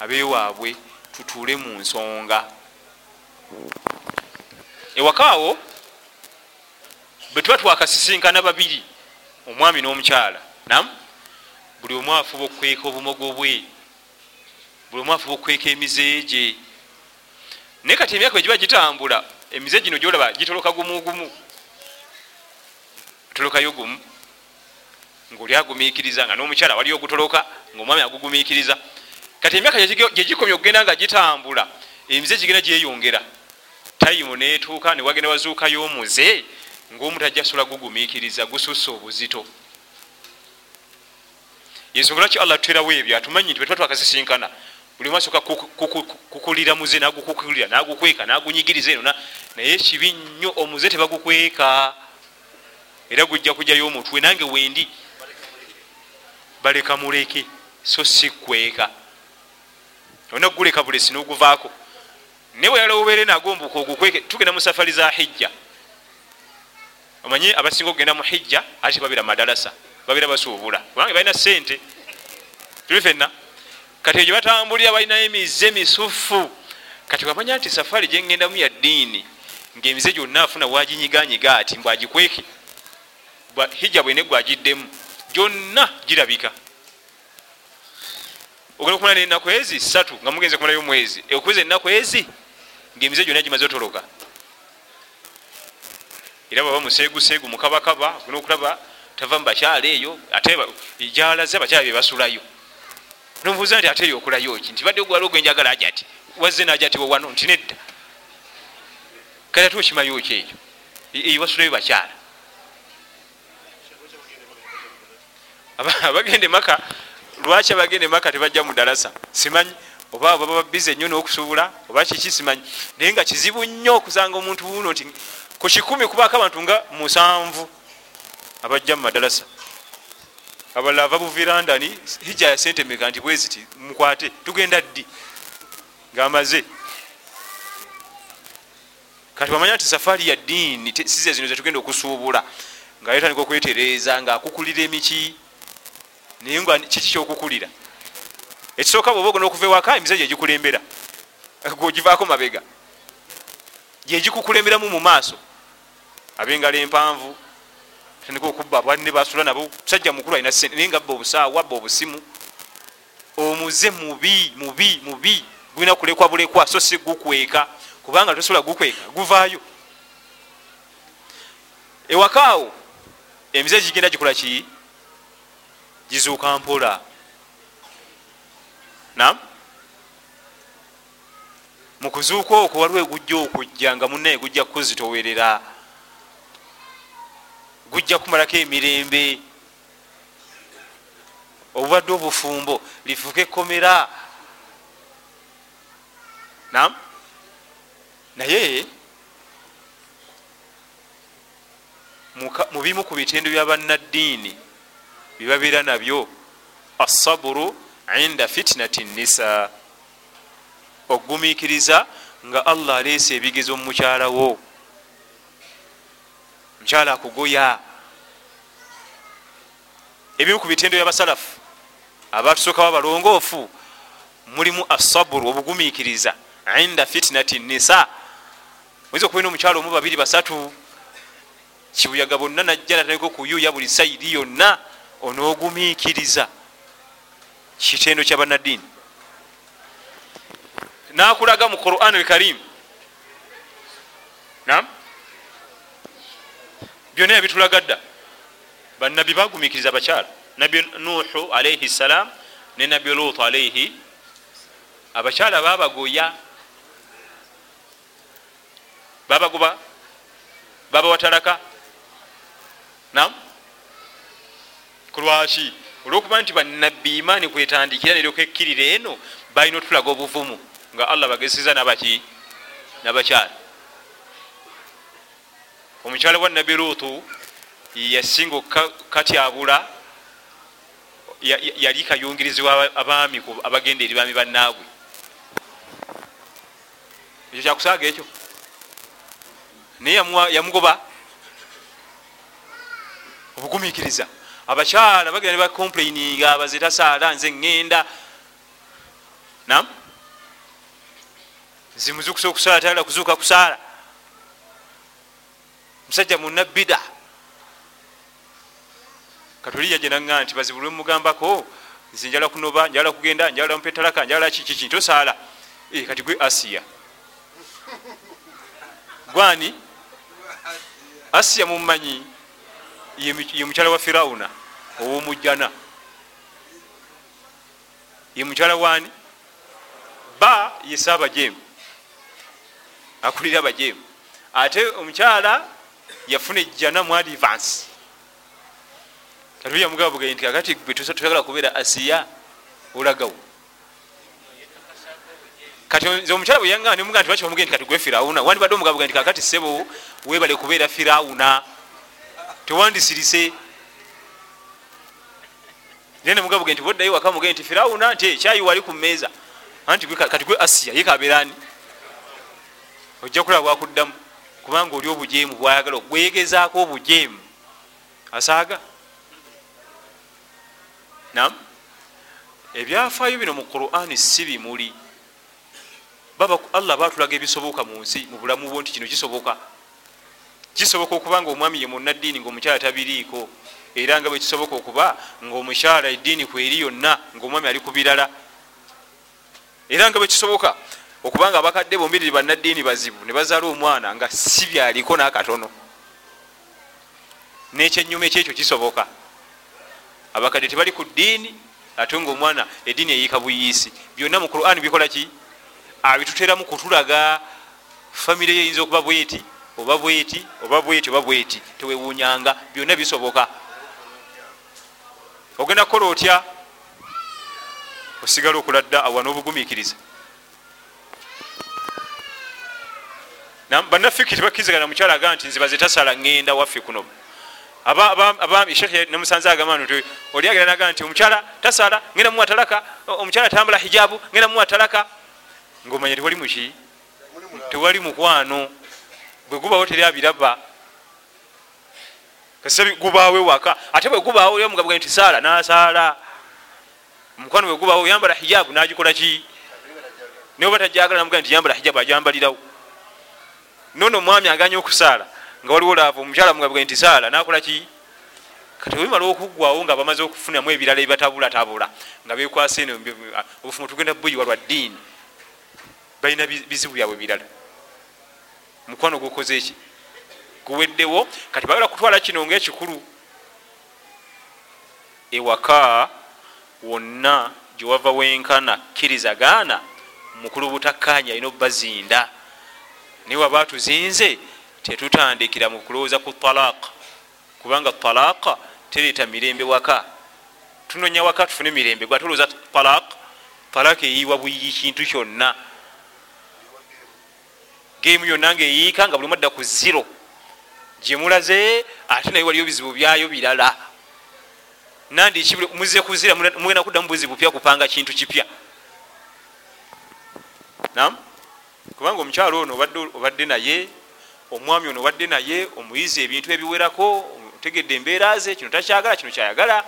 abewaabwe tutuule mu nsonga. Ewakaawo bwe tuba twakasisinkana babiri omwami n'omukyala nam? Buli omu afuba okukweka obumogo bwe buli omu afuba okukweka emizeegye naye kati emyaka bwe giba gitambula emize gino gyolaba gitoloka gumugumu tolokayo gumu ngaoli agumiikiriza nga n'omukyala wali ogutoloka ngaomwami agugumiikiriza kati emyaka gyegikomye okugenda nga gitambula emize gigenda gyeyongera. Tayimu netuuka newagenda wazuukayo omuze ngaomuntu ajja sola gugumiikiriza gususa obuzito. Yensonga lwaki allah tuterawo ebyo atumanyi nti bwetuba twakasisinkana buli mwasooka kukulira muze nagukukulira nagukweka nagunyigiriza eno naye kibi nnyo omuze tebagukweka. Era gujja kujjayo omutwe nange wendi baleka muleke so si kweka olina kuguleka bulesi noguvaako. Naye weyala obeere nago mbuka ogukweke tugenda mu safari za hijja. Omanyi abasinga okugenda mu hijja ate babeera madalasa babeera basuubula. Kubanga balina sente tuli fenna kati egyo batambulira balinayo emize misufu. Kati wamanya nti safari gyengendamu ya ddiini ngaemize gyonna afuna waginyiganyiga ati mbwagikweke hijja bwene gwagiddemu gyonna girabika ogenda okumala nenaku ezi satu nga mugenze kumalayo omwezi okuweza enaku ezi ngaemize gyonna gimaze otoloka. Era baba museeguseegu mukabakaba ogenda okulaba tava mubakyala eyo ate gyalaze abakyala bebasulayo nomubuuza nti ate eyo okulayo ki? Nti badde ogwala ogwenjagala aja ti wazze naja ti wewano nti nedda. Kale ate okimayo ki eyo eyo basulayo bakyala. Abagende maka lwaki abagende maka tebajja mu dalasa simanyi? Oba baba babize nnyo n'okusuubula? Oba kiki? Simanyi. Naye nga kizibu nnyo okusanga omuntu wuno nti ku kikumi kubaako abantu nga musanvu. Abajja mu madalasa abalala ava buvirandani hijja ya sente meka nti bweziti mukwate tugenda ddi? Ngaamaze kati wamanya nti safaari ya ddiini size zino zetugenda okusuubula. Nga yetandika okwetereeza ngaakukulira emiki naye nga kiki kyokukulira? Ekisooka bwoba ogona okuva ewaka emize gyegikulembera gogivaako mabega. Gyegikukulemberamu mu maaso. Abengalo empanvu tandika okubba bwanne basula nabo musajja mukulu alina sente naye nga abba obusaawa abba obusimu. Omuze mubi mubi mubi gulina kulekwa bulekwa so si gukweka kubanga tosobola gukweka guvaayo. Ewakaawo emize gigenda gikola ki gizuuka mpola nam mukuzuuka okwo waliwo egujja okujja nga munaye gujja kukuzitowerera. Gujja kumalako emirembe. Obubadde obufumbo lifuuka ekkomera. Nam naye mu bimu ku bitendo byabannaddiini byebabeera nabyo. Assaburu inda fitinati nisa okugumiikiriza nga allah aleese ebigezo mu mukyalawo mukyala akugoya. Ebimu ku bitendo byabasalafu abatusookawo abalongoofu mulimu assaburu obugumiikiriza inda fitinati nisa oyinza okubena omukyalo omu babiri basatu. Kibuyaga bonna najja natandika okuyuya buli saidi yonna onoogumiikiriza kitendo kyabanaddiini nakulaga mu quran alkarim nam byonna yabitulaga dda. Bannabbi bagumikiriza bakyala. Nabbi nuhu alaihi ssalam ne nabbi lut alaihi abakyala babagoya babagoba babawatalaka nam kulwaki olwokuba nti banabbi imaani kwetandikira neryokekkirira eno balina otulaga obuvumu nga allah bagezesa nabaki nabakyala omukyala wa nabbi lutu yasinga okatyabula yali kayungirizibwa abaami abagenda eri baami bannaabwe. Ekyo kyakusaaga ekyo? Naye yamugoba obugumiikiriza abakyala bagenda ne bacomplaininga abazetasaala nze ŋŋenda nam zimuzukusa okusaala tayagala kuzuuka kusaala musajja munabida katoli yaje naŋa nti bazibu lwemugambako nze njala kunoba njala kugenda njala mupetalaka njala kiki ntosaala eh, kati gwe asiya. Gwani asiya mumanyi ye mukyala wa firawuna owomujjana. Ye mukyala wani? Ba ye saabajemu akulira abajemu ate omukyala yafuna ejjana mu advance. Katuyamugaba bugaye nti kakati gwe toyagala kubeera asiya olagawo kati omukyala bwe yanga nimuga nti lwaki bamuge nti kati gwe firawuna? Wandibadde omugaba bugaye nti kakati sebo webale kubeera firawuna. Tewandisirise naye nemugaba bugaye nti boddayo waka mugaye nti firawuna nti ekyayi wali ku mmeeza. Anti kati gwe asiya ye kabeerani ojja kulaba bwakuddamu kubanga oli obujeemu bwayagala bwegezaako obujeemu. Asaaga? Nam ebyafaayo bino mu qurani si bimuli. Allah batulaga ebisoboka mu nsi mu bulamu bwo nti kino kisoboka. Kisoboka okuba nga omwami ye munaddiini ngaomukyala tabiriiko era nga bwekisoboka okuba ngaomukyala eddiini kweri yonna ngaomwami ali ku birala. Era nga bwekisoboka okubanga abakadde bombiriri bannaddiini bazibu ne bazaala omwana nga si byaliko nakatono. Nekyenyuma ekyekyo kisoboka. Abakadde tebali ku ddiini ate nga omwana eddiini eyiika buyiisi. Byonna mu quran bikola ki? Abituteramu kutulaga famire ye eyinza okuba bweti oba bweti oba bweti oba bweti. Tewewunyanga byonna bisoboka ogenda kukola otya? Osigala okuladda awa n'obugumikiriza bannafiki tebakkirizagana mukyala aga nti nzibaze tasala ŋŋenda waffe kuno. Nemusanze agamba nti oli agenda naga nti omukyala tasala ŋenda muwa talaka. Omukyala tambula hijabu ŋenda muwa talaka. Ngaomanya tewali muki tewali mukwano. Bwe gubawo teri abiraba kasita gubaawo ewaka ate bwe gubaawo omugabuga nti saala nasaala. Omukwano bwe gubaawo oyambala hijabu nagikola ki? Naye oba tajagala namuga nti yambala hijabu ajambalirawo. Nono omwami aganya okusaala nga waliwo laava omukyala mugabwe nti saala nakola ki? Kati webimala okuggwawo nga bamaze okufunamu ebirala ebibatabulatabula nga bekwasa eno obufumu tugenda buyiwa lwa ddiini balina bizibu byabwe birala. Mukwano gukoze eki guweddewo. Kati bagala kutwala kino ngaekikulu ewaka wonna gyewava wenkana kkirizagaana mukulu butakkanya alina obbazinda naye waba tuzinze tetutandikira mu kulowooza ku talaaka kubanga talaaka tereeta mirembe waka. Tunonya waka tufune mirembe gwa tulowooza talaaka talaaka eyiwa buyiyi kintu kyonna. Gemu yonna ngaeyiika nga bulimu adda ku ziro gyemulaze ate naye waliyo bizibu byayo birala. Nandi muze kuzira mugenda kuddamu buzibu pya kupanga kintu kipya. Nam kubanga omukyalo ono obadde naye omwami ono obadde naye omuyizi ebintu ebiwerako otegedde embeera ze kino takyagala kino kyayagala.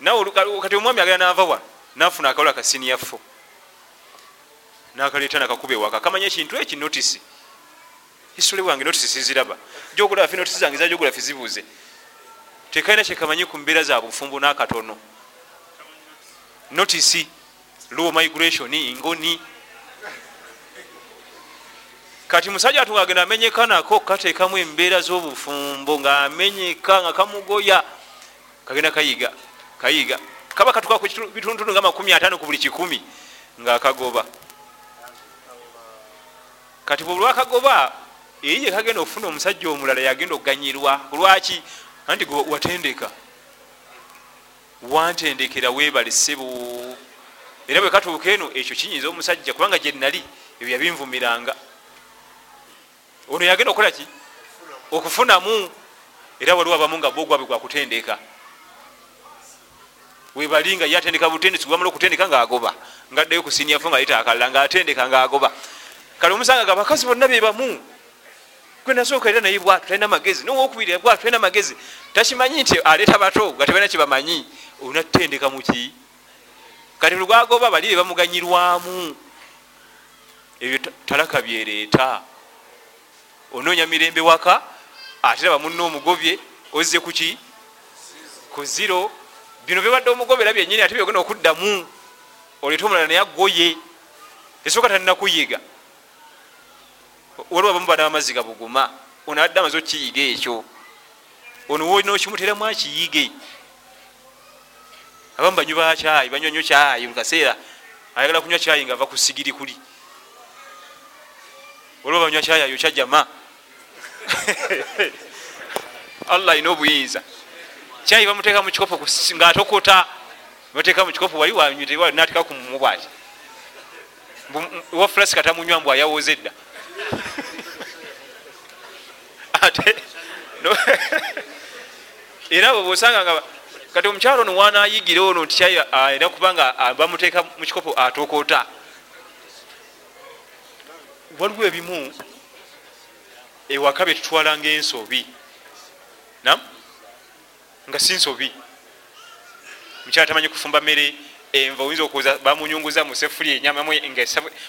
Nawe kati omwami agala nava wano nafuna akawula kasiniyafo nakaleeta nakakuba ewaka. Kamanya ekintu eki notisi hisitole bwange notisi siziraba jogulafi notisi zange za jogulafi zibuuze tekalina kyekamanyi ku mbeera za bufumbo nakatono. Notisi low migration ngoni kati musajja atu ngaagenda amenyeka nako kateekamu embeera z'obufumbo ngaamenyeka nga kamugoya kagenda kayiga kayiga. Kaba katuka ku bitundutundu nga makumi ataano ku buli kikumi ngaakagoba kati bwe lwakagoba eriye kagenda okufuna omusajja omulala yagenda okuganyirwa. Lwaki? Anti watendeka. Wantendekera webale ssebo. Era bwe katuuka eno ekyo kinyinza omusajja kubanga gye nali ebyo yabinvumiranga ono yagenda okukola ki? Okufunamu. Era waliwo abamu nga bogwabe gwakutendeka. Webali nga yatendeka butendesi gwamala okutendeka ngaagoba ngaddayo kusinyafu nga leta akalala ngaatendeka ngaagoba kale omusanga nga bakazi bonna bebamu gwenasooka era naye bwatu talina magezi nowokubiri bwatu talina magezi takimanyi nti aleeta bato nga tebalina kyebamanyi onatutendeka muki kati lwagoba bali bebamuganyirwamu ebyo talaka byereeta. Onoonya mirembe waka ate raba munna omugobye ozze kuki ku ziro bino bibadde omugobera byenyini ate byogenda okuddamu. Oleete omulala naye agoye. Esooka talina kuyiga waliwo abamu bana bamazzi gabuguma ono adde amaze okukiyiga ekyo. Ono wolina okimuteramu akiyige. Abamu banywi ba kyayi banywa nyo kyayi mukaseera ayagala kunywa kyayi nga ava ku sigiri kuli waliwo banywa kyayi ayo kyajama allah alina obuyinza. Kyayi bamuteeka mukikopo ngaatokota bamuteeka mukikopo wali wanateka kumumubwati wa fulasi katamunywa mbw ayawoza edda ate era bwe bwosanga nga kati omukyalo ono wanayigire ono nti era kubanga bamuteeka mukikopo atokota waliwo ebimu ewaka byetutwala ngaensobi nam? Nga si nsobi. Mukyala tamanyi kufumba mmere enva oyinza okuza bamunyunguza musefuli enyama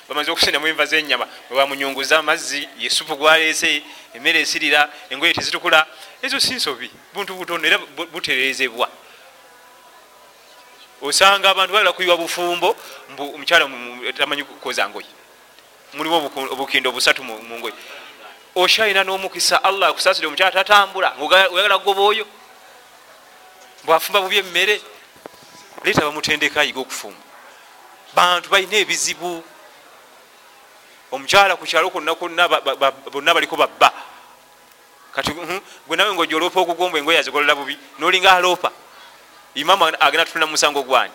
bamaze okusendamu enva zenyama webamunyunguza amazzi yesupu gwalese emmere esirira engoye tezitukula. Ezo si nsobi buntu butono era buterezebwa osanga abantu balala kuyiwa bufumbo mbu omukyala tamanyi kukoza ngoye. Mulimu obukindo busatu mungoye okyalina n'omukisa allah akusasire omukyala tatambula oyagala kugoba oyo. Bwafumba bubi emmere leeta bamutendeka ayiga okufumba. Bantu balina ebizibu. Omukyala ku kyalo konna konna bonna baliko babba. Kati gwe nawe ngaoja oloopa okugomba engoye azigolola bubi nolinga aloopa imamu agenda tutuna musango gwani?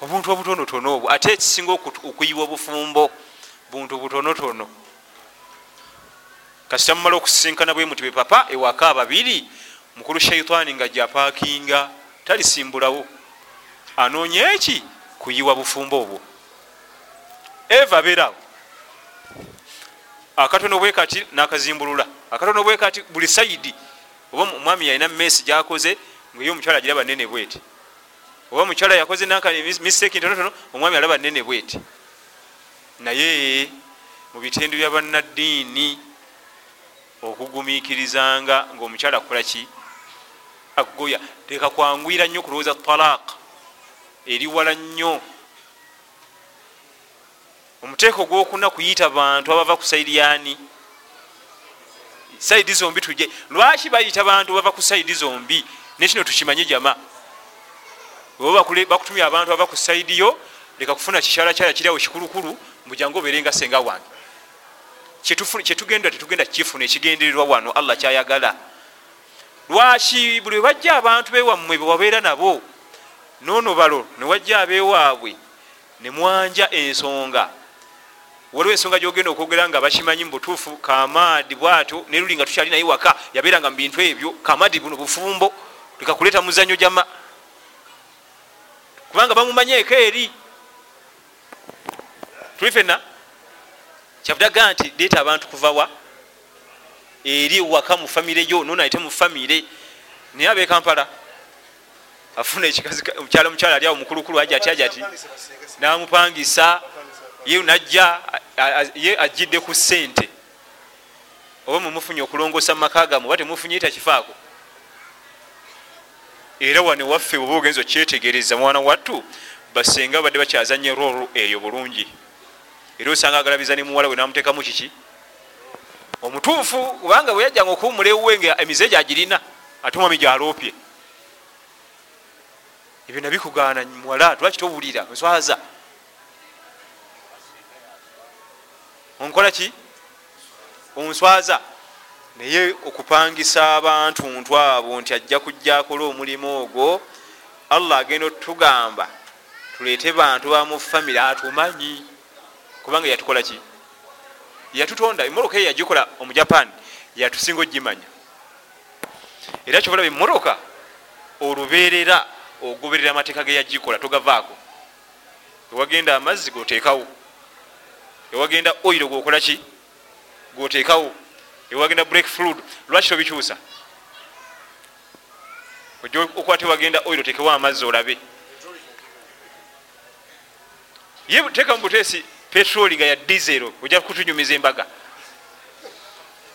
Obuntu obutonotono obwo ate ekisinga okuyiwa obufumbo buntu butonotono kasita mumala okusisinkana bwe muti be papa ewaka ababiri mukulu shaitaani nga japakinga talisimbulawo anoonya eki kuyiwa bufumbo obwo? Eva abeerawo akatono bwe kati nakazimbulula. Akatono bwe kati buli saidi oba omwami yalina mesi gyakoze ngaye omukyala agira banene bweti. Oba omukyala yakoze misteki ntonotono omwami alaba nene bweti. Naye mu bitendo bya bannaddiini okugumiikirizanga ngaomukyala akukola ki agoya teka kwangwira nnyo kulowooza talaaka eri wala nnyo. Omuteeko ogwokuna kuyita bantu abava ku saidi yani saidi zombi tuje lwaki bayita bantu bava ku saidi zombi? Nekino tukimanye jama. Oba bakutumya abantu bava ku saidi yo leka kufuna kikyalakyala kiriawo kikulukulu mbujangu obeerenga senga wange. Kyetugenda tetugenda kifuna ekigendererwa wano allah kyayagala lwaki buli webajja abantu bewammwe bewabeera nabo noono balo newajja abewaabwe nemwanja ensonga. Waliwo ensonga gyogenda okwogera nga bakimanyi mubutuufu kamaadi bwato neruli nga tukyali naye waka yabeeranga mu bintu ebyo kamaadi buno bufumbo lekakuleeta muzanyo jama kubanga bamumanyeeko eri. Tuli fenna kyavudaga nti leeta abantu kuvawa eri waka mu famire yo nono ayite mu famire. Naye abe kampala afuna omukyala omukyala ali awo mukulukulu aja ati aja ati namupangisa ye najja ye ajidde ku sente oba mumufunye okulongosa mumaka gamu oba temufunye takifaako. Era wane waffe oba ogenza okyetegereza mwana wattu basenga badde bakyazanye rolo eyo bulungi. Era osanga agalabiza nemuwala we namuteekamu kiki omutuufu kubanga bwe yajjanga okuwumula ewuwe nga emize gyagirina ate mwami gyaloopye. Ebyo nabikugaana muwala lwaki towulira nswaza onkola ki? Onswaza. Naye okupangisa abantu ntu abo nti ajja kujja akola omulimu ogwo allah agenda otugamba tuleete bantu bamu famire atumanyi. Kubanga yatukola ki yatutonda emoroka eyo yagikola omujapan yatusinga ogimanya. Era kyobalaba emoroka oluberera ogoberera amateeka ge yagikola togavaako ewagenda amazzi goteekawo. Ewagenda oiro gwokola ki? Goteekawo ewagenda break fluid. Lwaki tobikyusa? Oja okwate wagenda oiro tekewo amazzi olabe. Ye teeka mubuteesi petroli nga ya disero ojja kutunyumiza embaga.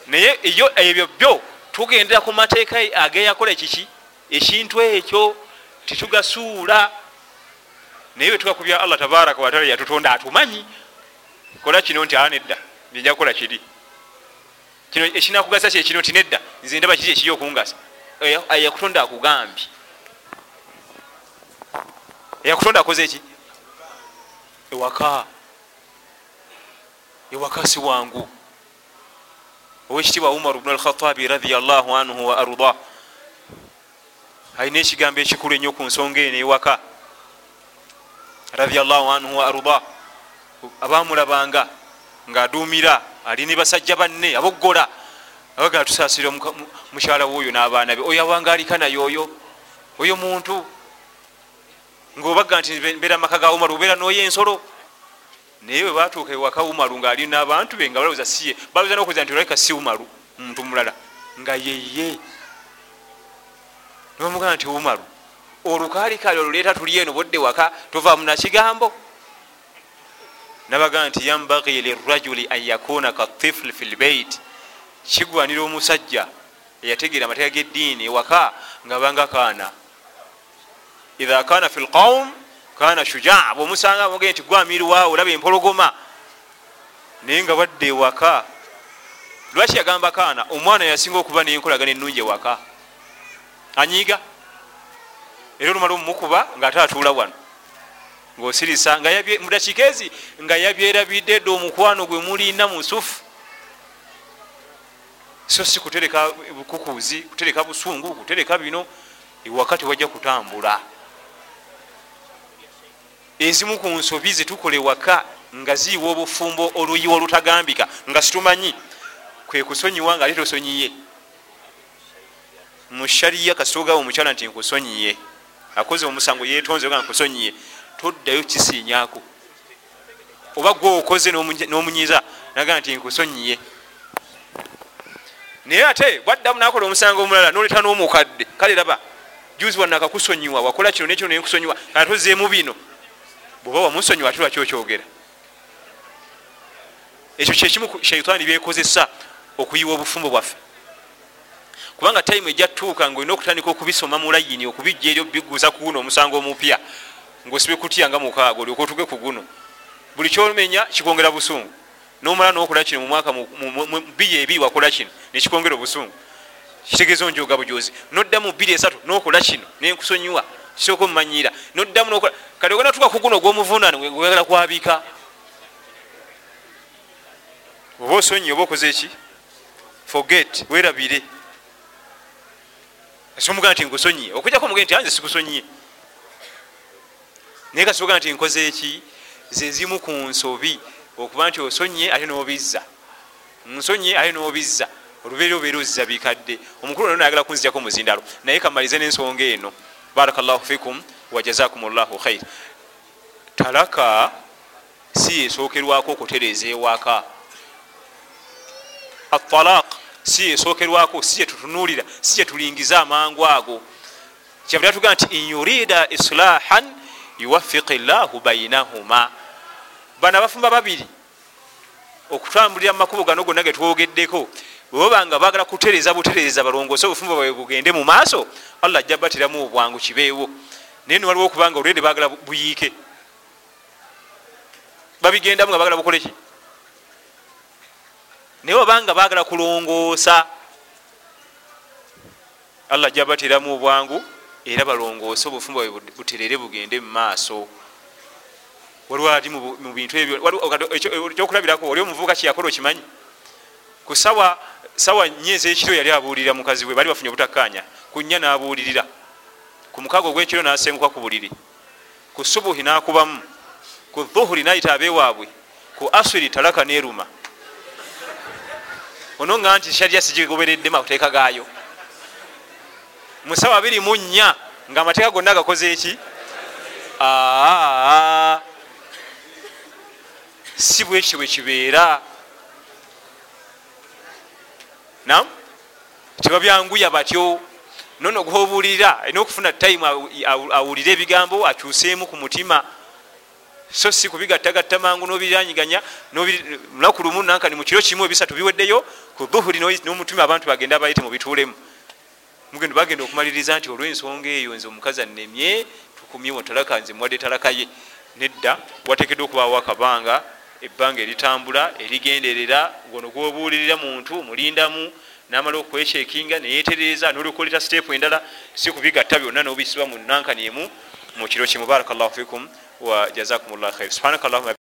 Naye eyo ebyo byo tugendera ku mateeka ageyakola kiki ekintu ekyo tetugasuula. Naye bwetukakubya allah tabaraka wataala yatutonda atumanyi. Kola kino nti anedda njenja kukola kiri. Kino ekinakugasa kyekino nti nedda nze ndaba kiri ekiri okungasa. Eyakutonda akugambye. Eyakutonda akoze eki ewaka ewaka si wangu. Owekitibwa umar bnu alkhatabi radiallahu anhu wa arda. Alina ekigambo ekikulu ennyo ku nsonga eno ewaka radiallahu anhu wa arda. Abamulabanga ngaaduumira ali ne basajja banne. Aboggola abagaa tusaasira mukyala woyo n'abaana be. Oyo awanga alika naye oyo oyo muntu. Ngaobaga nti mbeera maka ga umaru obeera noyo ensolo naye bwe batuuka ewaka umaru ngaali n'abantu be nga balowooza siye balowooza nokuza nti olabika si umaru muntu mulala nga yeye nibamugamba nti umaru olukaalikaali oluleeta tuli eno bodde waka tovaamu nakigambo nabaga nti yambagi lirajuli an yakuna katifuli fi lbeit kigwanira omusajja eyategeera amateeka geddiini ewaka nga banga kaana iha kana fi lqaum kana shujaa bwemusanga mugee nti gwamirwawo olaba empologoma. Naye nga badde ewaka. Lwaki yagamba kaana omwana yasinga okuba nenkolagana ennungi ewaka? Anyiiga. Era olumala omumukuba ngaate atuula wano. Ngaosirisa mudakiika ezi nga yabyerabidde dde omukwano gwe mulina musufu so si kutereka bukukuzi kutereka busungu kutereka bino ewakati wajja kutambula ezimu ku nsobi zetukola ewaka nga ziyiwa obufumbo oluyiwa olutagambika nga situmanyi kwe kusonyiwa nga ate tosonyiye. Mushariya kasitogawo omukyala nti nkusonyiye. Akoze omusango yetonze nga nkusonyiye. Toddayo kisinyako oba gwe okoze n'omunyiza naga nti nkusonyiye. Naye ate bwaddamu nakola omusango omulala noleta n'omukadde. Kale raba juzi wanakakusonyiwa wakola kino nekino nenkusonyiwa katozeemu bino bweoba wamusonyiwa ate lwaki okyogera? Ekyo kyekimu shaitaani byekozesa okuyiwa obufumbo bwaffe. Kubanga tayimu ejja tutuuka ngaolina okutandika okubisoma mulayini okubijja eri obiguza kuguno omusango omupya ngaosibe kutya nga mukaaga olyoka otuge ku guno. Buli kyomenya kikwongera busungu. Nomala nokola kino mumwaka biri ebi wakola kino nekikwongera obusungu. Kitegeeza onjoga bujozi. Noddamu biri esatu nokola kino nenkusonyiwa kisooka omumanyira noddamu kale ogenda tuka ku guno ogwomuvunani wegala kwabika? Oba osonyi oba okoze eki forget werabire asomugaa nti nkusonyiye okujjako muge nti anze sikusonyiye. Naye kasoboga nti nkoze eki zezimu ku nsobi okuba nti osonye ate nobizza. Nsonye ate nobizza. Olubeera obeera ozizza bikadde. Omukulu ono nayagala kunzijako muzindalo. Naye kamalize n'ensonga eno barakallahu fikum wajazakum llahu khair. Talaka si yesookerwako okutereeza ewaka atalaq si yesookerwako si yetutunulira si yetulingiza amangu ago. Kyavira tugaa nti in yurida islahan yuwafiqi llahu bainahuma bano abafumba babiri okutambulira mumakubo gano gonna getwogeddeko bwebabanga bagala kutereza butereza balongose obufumba bwabe bugende mu maaso allah ajja batiramu obwangu kibeewo. Naye niwaliwo okubanga olwede bagala buyiike. Babigendamu nga bagala bukoleki naye wabanga bagala kulongoosa allah ajja batiramu obwangu era balongoose obufumba bwe buterere bugende mu maaso. Waliwo ati mu bintu ebyo ekyokulabirako oli omuvubuka kyeyakola okimanyi ku sawa sawa nye ezekiro yali abuulirira mukazi we bali bafunye obutakkanya. Ku nnya n'abuulirira. Ku mukaaga ogwekiro n'asenguka ku buliri. Ku subuhi n'akubamu. Ku dhuhuri n'ayita abeewaabwe. Ku asiri talaka neeruma ono nga nti sharya sigigobereddemu akuteeka gaayo. Mu sawa abiri mu nnya ng'amateeka gonna gakoze eki? Si bwekyo bwe kibeera nam tebabyanguya batyo nono gwobuulira alina okufuna time awulire ebigambo akyuseemu ku mutima. So si kubigattagatta mangu nobiranyiganya lunaku lumu nankani mukiro kimu ebisatu biweddeyo ku dhuhuri nomutima abantu bagenda bayite mubituulemu mugendo bagenda okumaliriza nti olwensonga eyo nze omukazi anemye tukumye mutalaka nze muwadde talaka ye. Nedda watekedwa okubaawo akabanga ebbanga eritambula erigenderera gono gwobuulirira muntu mulindamu namala okwekyekinga neyetereza nolwokoleta sitepu endala si kubigatta byonna nobisibwa mu nankani emu mukiro kimu. Barakallahu fikum wa jazakum llah khair subhanaka allahuma